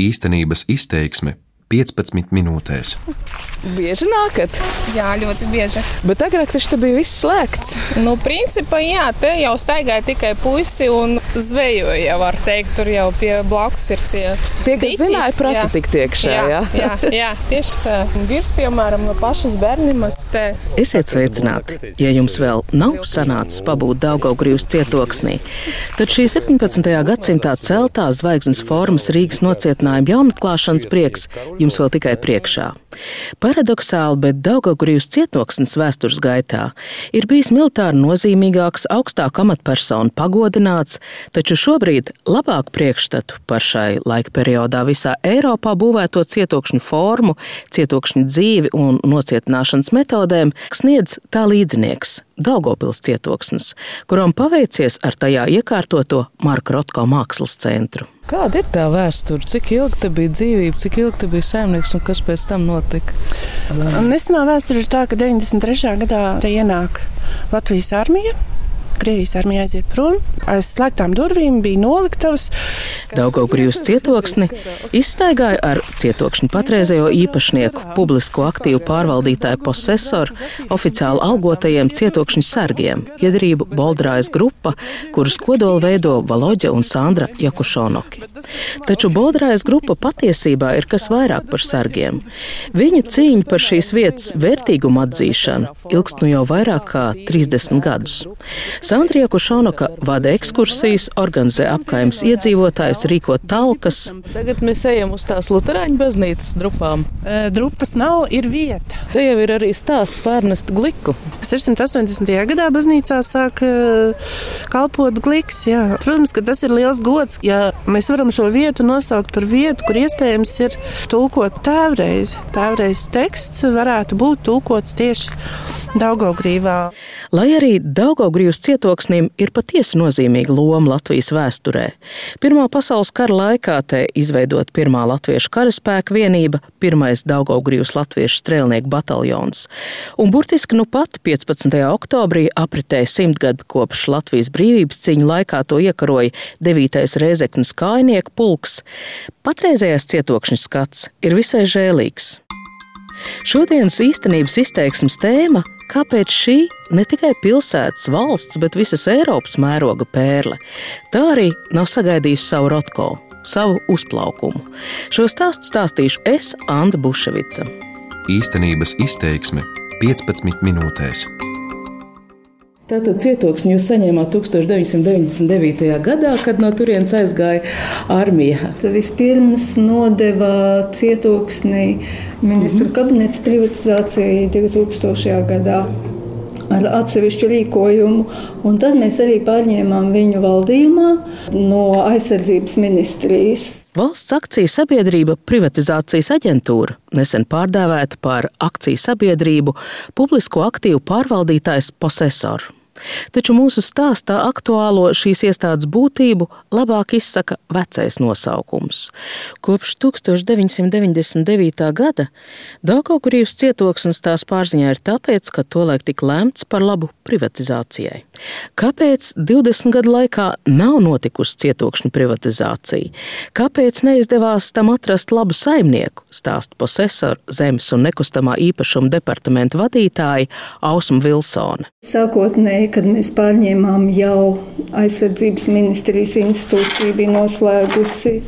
Īstenības izteiksme 15 minūtēs. Bieži nākat? Jā, ļoti bieži. Bet agrāk tas bija viss slēgts. Nu, principā, jā, te jau staigāja tikai puisi un zvejoja, var teikt, tur jau pie blakus ir tie. Tie, kas diķi. zināja, Jā. tik tiekšā, Jā, jā. jā, jā, tieši tā. Virs, piemēram, no pašas bērnimas. Esiet sveicināti! Ja jums vēl nav sanācis pabūt Daugaugrības cietoksnī, tad šī 17. gadsimtā celtā zvaigznes formas Rīgas nocietinājuma jaunatklāšanas prieks jums vēl tikai priekšā. Paradoxāli, bet Daugaugrības cietoksnis vēstures gaitā ir bijis militāri nozīmīgāks, augstāk amatpersonu pagodināts, taču šobrīd labāk priekšstatu par šai laika periodā visā Eiropā būvēto cietokšņu formu, cietokšņu dzīvi un nocietināšanas metodēm sniedz tā līdzinieks Daugopils cietoksnis, kuram paveicies ar tajā iekārtoto Marka Rotko mākslas centru. Kāda ir tā vēsture? Cik ilgi te bija dzīvība, cik ilgi te bija saimnieks un kas pēc tam notika? Nesenā vēsture ir tā, ka 93. gadā ienāk Latvijas armija. Krievijas armija aiziet prom. Aiz slēgtām durvīm bija noliktavas. Daugaugrības cietoksni izstaigāja ar cietokšņu patreizējo īpašnieku, publisko aktīvu pārvaldītāju posesoru, oficiāli algotajiem cietokšņu sargiem, iedrību Boldrājas grupa, kuras kodolu veido Valoģa un Sandra Jakušonoki. Taču Boldrājas grupa patiesībā ir kas vairāk par sargiem. Viņu cīņa par šīs vietas vērtīgumu atzīšanu ilgst nu jau vairāk kā 30 gadus. Sandrija Kušonoka vada ekskursijas, organizē apkaimes iedzīvotājus, rīko talkas. Tagad mēs ejam uz tās Lutāņu baznīcas drupām. E, Drupas nav, ir vieta. Te jau ir arī stāsts pārnest gliku. 680. gadā baznīcā sāk kalpot gliks. Jā. Protams, ka tas ir liels gods, ja mēs varam šo vietu nosaukt par vietu, kur iespējams ir tulkot tēvreiz. Tēvreiz teksts varētu būt tulkots tieši Daugaugrīvā. Lai arī Daugaugrības cietoksnim ir patiesi nozīmīga loma Latvijas vēsturē. Pirmā pasaules kara laikā te izveidot pirmā latviešu karaspēka vienība, pirmais Daugaugrības latviešu strēlnieku bataljons. Un burtiski nu pat 15. oktobrī apritēja simtgadu kopš Latvijas brīvības cīņu laikā to iekaroja 9. Rēzeknas kājnieku pulks. Patreizējais cietokšņa skats ir visai žēlīgs. Šodienas īstenības izteiksmes tēma - kāpēc šī ne tikai pilsētas, valsts, bet visas Eiropas mēroga pērle, tā arī nav sagaidījusi savu rotko, savu uzplaukumu. Šo stāstu stāstīšu es, Anna Buševica. Īstenības izteiksme 15 minūtēs. Tātad cietoksni jūs saņēmāt 1999. gadā, kad no turienes aizgāja armija. Tad vispirms nodeva cietoksni ministru kabinets privatizācijai 2000. gadā ar atsevišķu rīkojumu, un tad mēs arī pārņēmām viņu valdījumā no aizsardzības ministrijas. Valsts akciju sabiedrība privatizācijas aģentūra nesen pārdēvēta par akciju sabiedrību publisko aktīvu pārvaldītājs posesoru. Taču mūsu stāstā aktuālo šīs iestādes būtību labāk izsaka vecais nosaukums. Kopš 1999. gada Daugaukurības cietoksnis tās pārziņā ir tāpēc, ka tolaik tika lēmts par labu privatizācijai. Kāpēc 20 gadu laikā nav notikusi cietokšņa privatizācija? Kāpēc neizdevās tam atrast labu saimnieku? Stāsta posesoru zemes un nekustamā īpašuma departamenta vadītāja Ausma Vilsone. Sākotnēji, kad mēs pārņēmām jau aizsardzības ministrijas institūcija, bija noslēgusi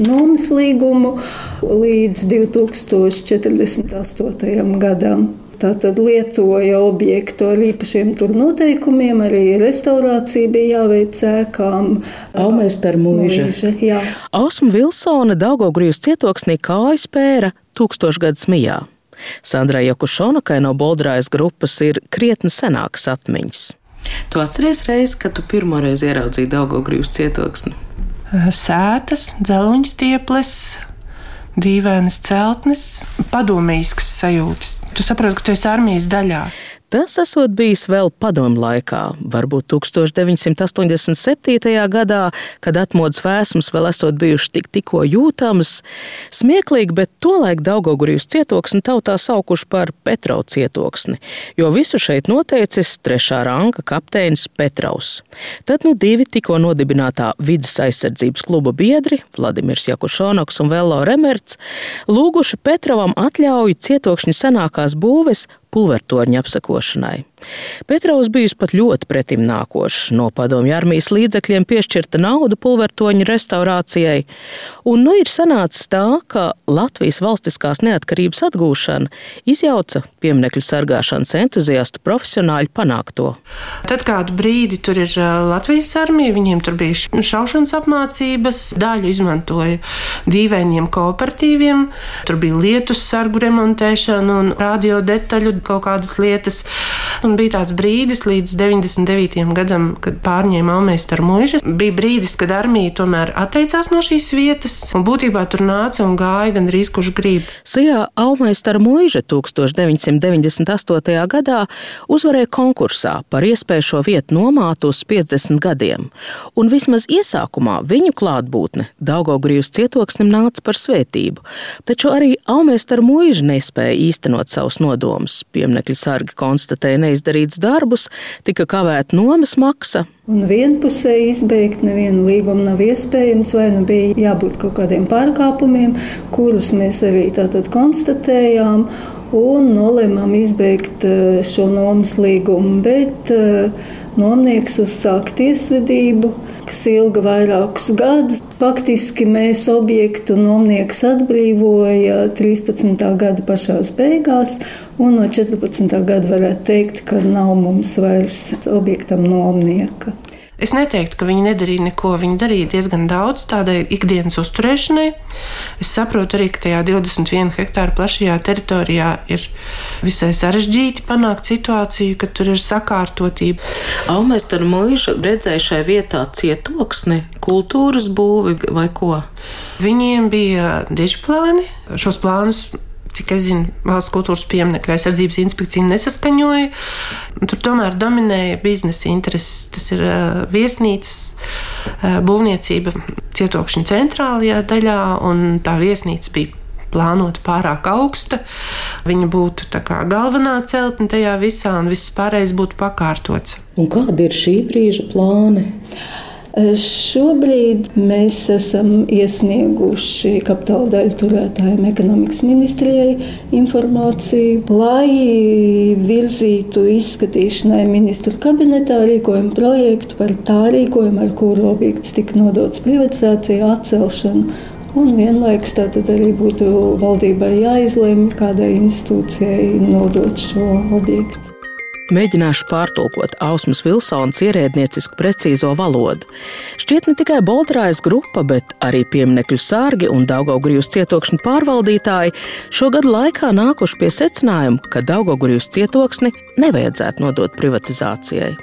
nomas līgumu līdz 2048. gadam. Tātad lietoja objektu ar īpašiem tur noteikumiem, arī restaurācija bija jāveic ēkām. Aumēs ar mūža. Jā. Ausma Vilsone Daugaugrijas cietoksnī kāju spēra tūkstošgadus mijā. Sandrai Jakušonakai no Boldrājas grupas ir krietni senākas atmiņas. Tu atceries reizi, kad tu pirmoreiz ieraudzīji Daugaugrijas cietoksni? Sētas, dzeloņa stieples, dīvainas celtnes, padomīskas sajūtas. Tu saproti, ka tu esi armijas daļā. Tas esot bijis vēl padomu laikā, varbūt 1987. gadā, kad atmodas vēsmas vēl esot bijušas tik, tikko jūtamas. Smieklīgi, bet tolaik Daugogurijas cietoksni tautā saukuši par Petrau cietoksni, jo visu šeit noteicis trešā ranga kapteinis Petraus. Tad nu divi tikko nodibinātā vidas aizsardzības kluba biedri, Vladimirs Jakušonoks un Velo Remerts, lūguši Petravam atļauju cietokšņa senākās būves pulvertorņa apsakošanai. Petrovs bijis pat ļoti pretim nākošs. No padomju armijas līdzekļiem piešķirta nauda pulvertoņa restaurācijai, un nu ir sanācis tā, ka Latvijas valstiskās neatkarības atgūšana izjauca pieminekļu sargāšanas entuziastu profesionāļu panākto. Tad kādu brīdi tur ir Latvijas armija, viņiem tur bija šaušanas apmācības, daļu izmantoja dīvainiem kooperatīviem, tur bija lietus sargu remontēšana un radio detaļu kaut kādas lietas. Un bija tāds brīdis līdz 99. gadam, kad pārņēma Almēsta ar muižu. Bija brīdis, kad armija tomēr atteicās no šīs vietas, un būtībā tur nāca un gāja gan arī kurš grib. Sijā Almēsta ar muižu 1998. gadā uzvarēja konkursā par iespēju šo vietu nomāt uz 50 gadiem, un vismaz iesākumā viņu klātbūtne Daugaugrības cietoksnim nāca par svētību, taču arī Almēsta ar muižu nespēja īstenot savus nodomus. Piemekļu sargi konstatēja neizdarītus darbus, tika kavēta nomas maksa. Un vienpusēji izbeigt nevienu līgumu nav iespējams, vai nu bija jābūt kaut kādiem pārkāpumiem, kurus mēs arī tātad konstatējām un nolēmām izbeigt eh, šo nomas līgumu. Bet uh, nomnieks uzsāka tiesvedību, kas ilga vairākus gadus. Faktiski mēs objektu nomnieks atbrīvoja 13. gada pašās beigās, un no 14. gada varētu teikt, ka nav mums vairs objektam nomnieka. Es neteiktu, ka viņi nedarīja neko. Viņi darīja diezgan daudz tādai ikdienas uzturēšanai. Es saprotu arī, ka tajā 21 hektāru plašajā teritorijā ir visai sarežģīti panākt situāciju, ka tur ir sakārtotība. Aumēs ar mūžu redzēja šai vietā cietoksni, kultūras būvi vai ko? Viņiem bija dižplāni. Šos plānus cik es zinu, valsts kultūras pieminiektu aizsardzības inspekcija nesaskaņoja. Tur tomēr dominēja biznesa intereses. Tas ir uh, viesnīcas uh, būvniecība cietokšņa centrālajā daļā, un tā viesnīca bija plānota pārāk augsta. Viņa būtu kā galvenā celtne tajā visā, un viss pārējais būtu pakārtots. Un kādi ir šī brīža plāni? Šobrīd mēs esam iesnieguši kapitāla daļu turētājiem ekonomikas ministrijai informāciju, lai virzītu izskatīšanai ministru kabinetā rīkojumu projektu par tā rīkojumu, ar kuru objekts tika nodots privatizācijai, atcelšanu. Un vienlaikus tā arī būtu valdībai jāizlemj, kādai institūcijai nodot šo objektu. Mēģināšu pārtulkot Ausmas Vilsons ierēdnieciski precīzo valodu. Šķiet ne tikai Boltrājas grupa, bet arī pieminekļu sārgi un Daugaugrijas cietokšņu pārvaldītāji šogad laikā nākuši pie secinājuma, ka Daugaugrijas cietoksni nevajadzētu nodot privatizācijai.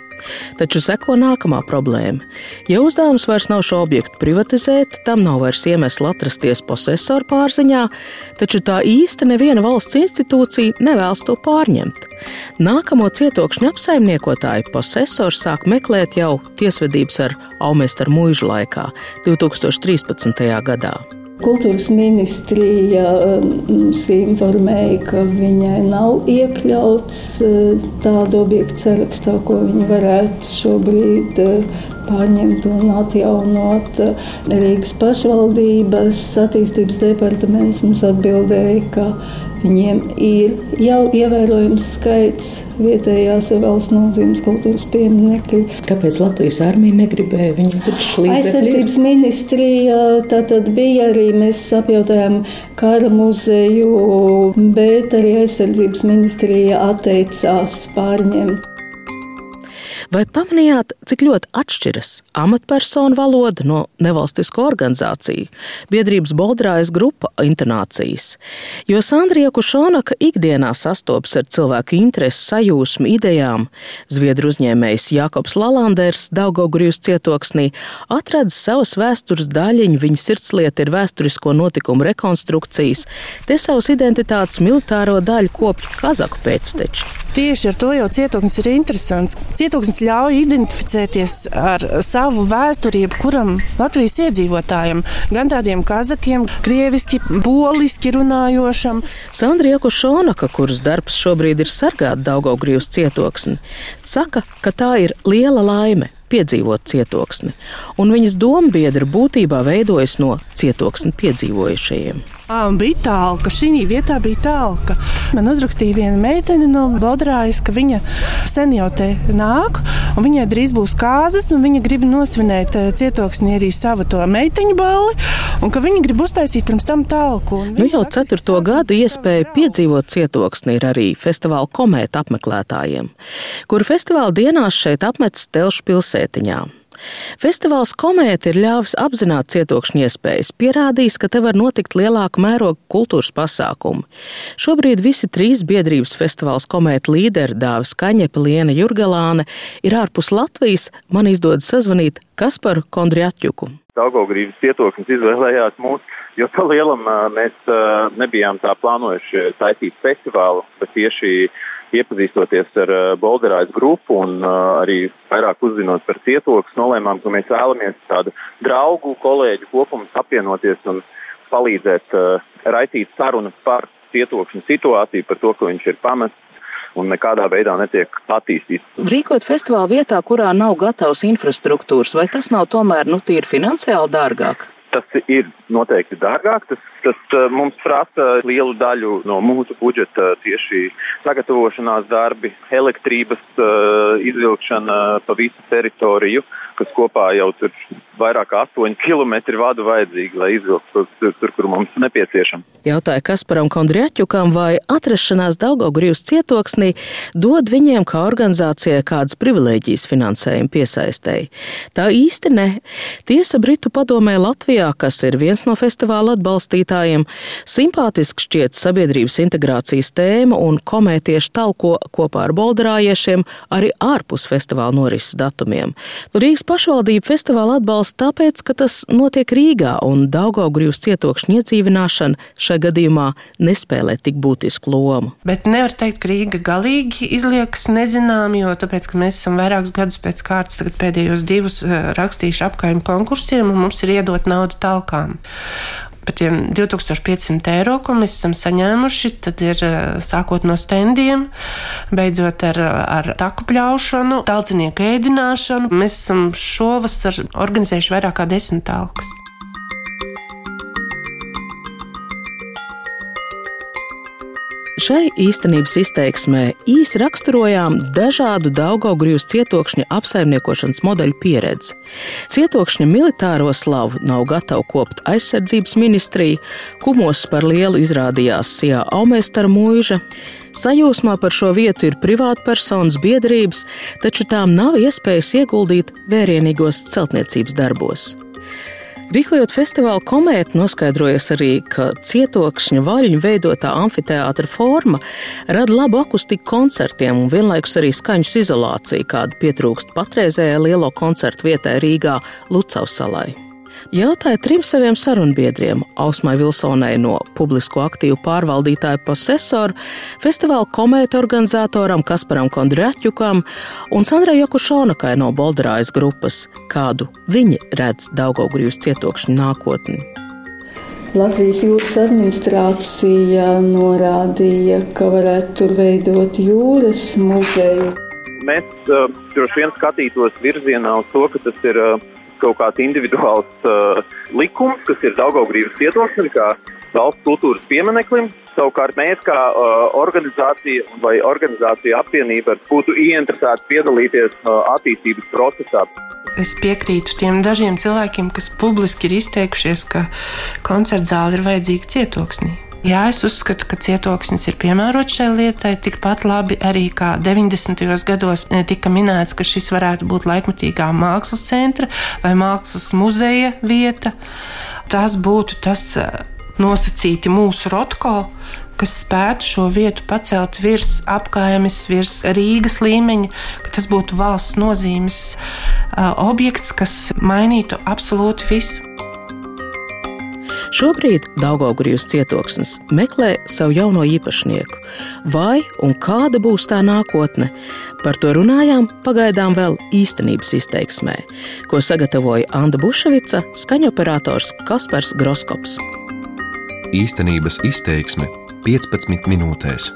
Taču seko nākamā problēma. Ja uzdevums vairs nav šo objektu privatizēt, tam nav vairs iemesla atrasties posesoru pārziņā, taču tā īsti neviena valsts institūcija nevēlas to pārņemt. Nākamo cietokšņu apsaimniekotāju posesors sāk meklēt jau tiesvedības ar Aumēstaru mūžu laikā, 2013. gadā. Kultūras ministrija mums informēja, ka viņai nav iekļauts eh, tādu objektu sarakstā, ko viņi varētu šobrīd eh, pārņemt un atjaunot. Rīgas pašvaldības attīstības departaments mums atbildēja, ka Viņiem ir jau ievērojams skaits vietējās valsts nozīmes kultūras pieminekļu. Kāpēc Latvijas armija negribēja viņu taču līdzekļu? Aizsardzības ministrija tātad bija arī, mēs apjautājām kara muzeju, bet arī aizsardzības ministrija atteicās pārņemt. Vai pamanījāt, cik ļoti atšķiras amatpersonu valoda no nevalstisko organizāciju, biedrības Boldrājas grupa intonācijas? Jo Sandrija Kušonaka ikdienā sastopas ar cilvēku interesi, sajūsmu, idejām. Zviedru uzņēmējs Jakobs Lalanders Daugogrijas cietoksnī atradis savas vēstures daļiņu, viņa sirdslieta ir vēsturisko notikumu rekonstrukcijas, te savas identitātes militāro daļu kopju kazaku pēcteči. Tieši ar to jau cietoksnis ir interesants. Cietoksnis ļauj identificēties ar savu vēsturi jebkuram Latvijas iedzīvotājam, gan tādiem kazakiem, krieviski, poliski runājošam. Sandra Jakušonaka, kuras darbs šobrīd ir sargāt Daugaugrības cietoksni, saka, ka tā ir liela laime piedzīvot cietoksni, un viņas dombiedra būtībā veidojas no cietoksni piedzīvojušajiem. Bija tālka, šī vietā bija tālka. Man uzrakstīja viena meitene no Bodrājas, ka viņa sen jau te nāk, un viņai drīz būs kāzas, un viņa grib nosvinēt cietoksnī arī savu to meiteņu balli, un ka viņa grib uztaisīt pirms tam tālku. Nu jau ceturto gadu iespēja piedzīvot cietoksni ir arī festivāla komēta apmeklētājiem, kur festivāla dienās šeit apmetas Telšu pilsētiņā. Festivāls Komēta ir ļāvis apzināt cietokšņa iespējas, pierādījis, ka te var notikt lielāka mēroga kultūras pasākumi. Šobrīd visi trīs biedrības festivāls Komēta līderi Dāvis Kaņepa, Liena Jurgalāne ir ārpus Latvijas. Man izdodas sazvanīt Kasparu Kondriatjuku. Daugaugrības cietoknis izvēlējās mūs, jo pa lielam mēs nebijām tā plānojuši taisīt festivālu, bet tieši iepazīstoties ar Bolderājas grupu un arī vairāk uzzinot par cietoksni, nolēmām, ka mēs vēlamies tādu draugu, kolēģu kopumu apvienoties un palīdzēt raitīt sarunas par cietokšņa situāciju, par to, ka viņš ir pamests un nekādā veidā netiek attīstīts. Rīkot festivālu vietā, kurā nav gatavs infrastruktūras, vai tas nav tomēr nu, tīri finansiāli dārgāk? Tas ir noteikti dārgāk. Tas, tas mums prasa lielu daļu no mūsu budžeta tieši sagatavošanās darbi, elektrības izvilkšana pa visu teritoriju, kas kopā jau tur vairāk kā 8 km vadu vajadzīgi, lai izvilktu tur, tur, kur mums nepieciešams. Jautāja Kasparam Kondriaķukam, vai atrašanās Daugaugrības cietoksnī dod viņiem kā organizācijai kādas privilēģijas finansējuma piesaistēji. Tā īsti ne. Tiesa Britu padomē Latvijā, kas ir viens no festivāla atbalstītājiem, simpātiski šķiet sabiedrības integrācijas tēma un komētieši talko kopā ar bolderājiešiem arī ārpus festivāla norises datumiem. Rīgas pašvaldība festivāla atbalsta tāpēc, ka tas notiek Rīgā un Daugaugrības cietokšņa iedzīvināšana šajā gadījumā nespēlē tik būtisku lomu. Bet nevar teikt, ka Rīga galīgi izliekas nezinām, jo tāpēc, ka mēs esam vairākus gadus pēc kārtas, tagad pēdējos divus eh, rakstījuši apkaimju konkursiem un mums ir iedot naudu talkām par tiem 2500 eiro, ko mēs esam saņēmuši, tad ir eh, sākot no stendiem, beidzot ar, ar taku pļaušanu, talcinieku ēdināšanu. Mēs esam šovasar organizējuši vairāk kā desmit talkas. Šai īstenības izteiksmē īsi raksturojām dažādu Daugaugrības cietokšņa apsaimniekošanas modeļu pieredzi. Cietokšņa militāro slavu nav gatava kopt aizsardzības ministrija, kumos par lielu izrādījās Sijā Aumēstara mūža. Sajūsmā par šo vietu ir privātpersonas biedrības, taču tām nav iespējas ieguldīt vērienīgos celtniecības darbos. Rīkojot festivālu komētu, noskaidrojas arī, ka cietokšņa vaļņu veidotā amfiteātra forma rada labu akustiku koncertiem un vienlaikus arī skaņas izolāciju, kāda pietrūkst patreizējai lielo koncertu vietai Rīgā Lucavas salai. Jautāja trim saviem sarunbiedriem - Ausmai Vilsonai no publisko aktīvu pārvaldītāja posesoru, festivāla komēta organizatoram Kasparam Kondrēķukam un Sandrai Jokušonakai no Bolderājas grupas, kādu viņi redz Daugaugrības cietokšņu nākotni. Latvijas jūras administrācija norādīja, ka varētu tur veidot jūras muzeju. Mēs uh, droši vien skatītos virzienā uz to, ka tas ir uh, kaut kāds individuāls uh, likums, kas ir Daugaugrības cietoksnim, kā valsts kultūras piemineklim. Savukārt mēs kā uh, organizācija vai organizācija apvienība būtu ieinteresēti piedalīties uh, attīstības procesā. Es piekrītu tiem dažiem cilvēkiem, kas publiski ir izteikušies, ka koncerta zāle ir vajadzīga cietoksnī. Jā, es uzskatu, ka cietoksnis ir piemērots šai lietai. Tikpat labi arī kā 90. gados tika minēts, ka šis varētu būt laikmatīgā mākslas centra vai mākslas muzeja vieta. Tas būtu tas nosacīti mūsu rotko, kas spētu šo vietu pacelt virs apgājumas, virs Rīgas līmeņa, ka tas būtu valsts nozīmes uh, objekts, kas mainītu absolūti visu. Šobrīd Daugaugrijas cietoksnis meklē savu jauno īpašnieku. Vai un kāda būs tā nākotne? Par to runājām pagaidām vēl īstenības izteiksmē, ko sagatavoja Anna Buševica, skaņoperators Kaspars Groskops. Īstenības izteiksme 15 minūtēs.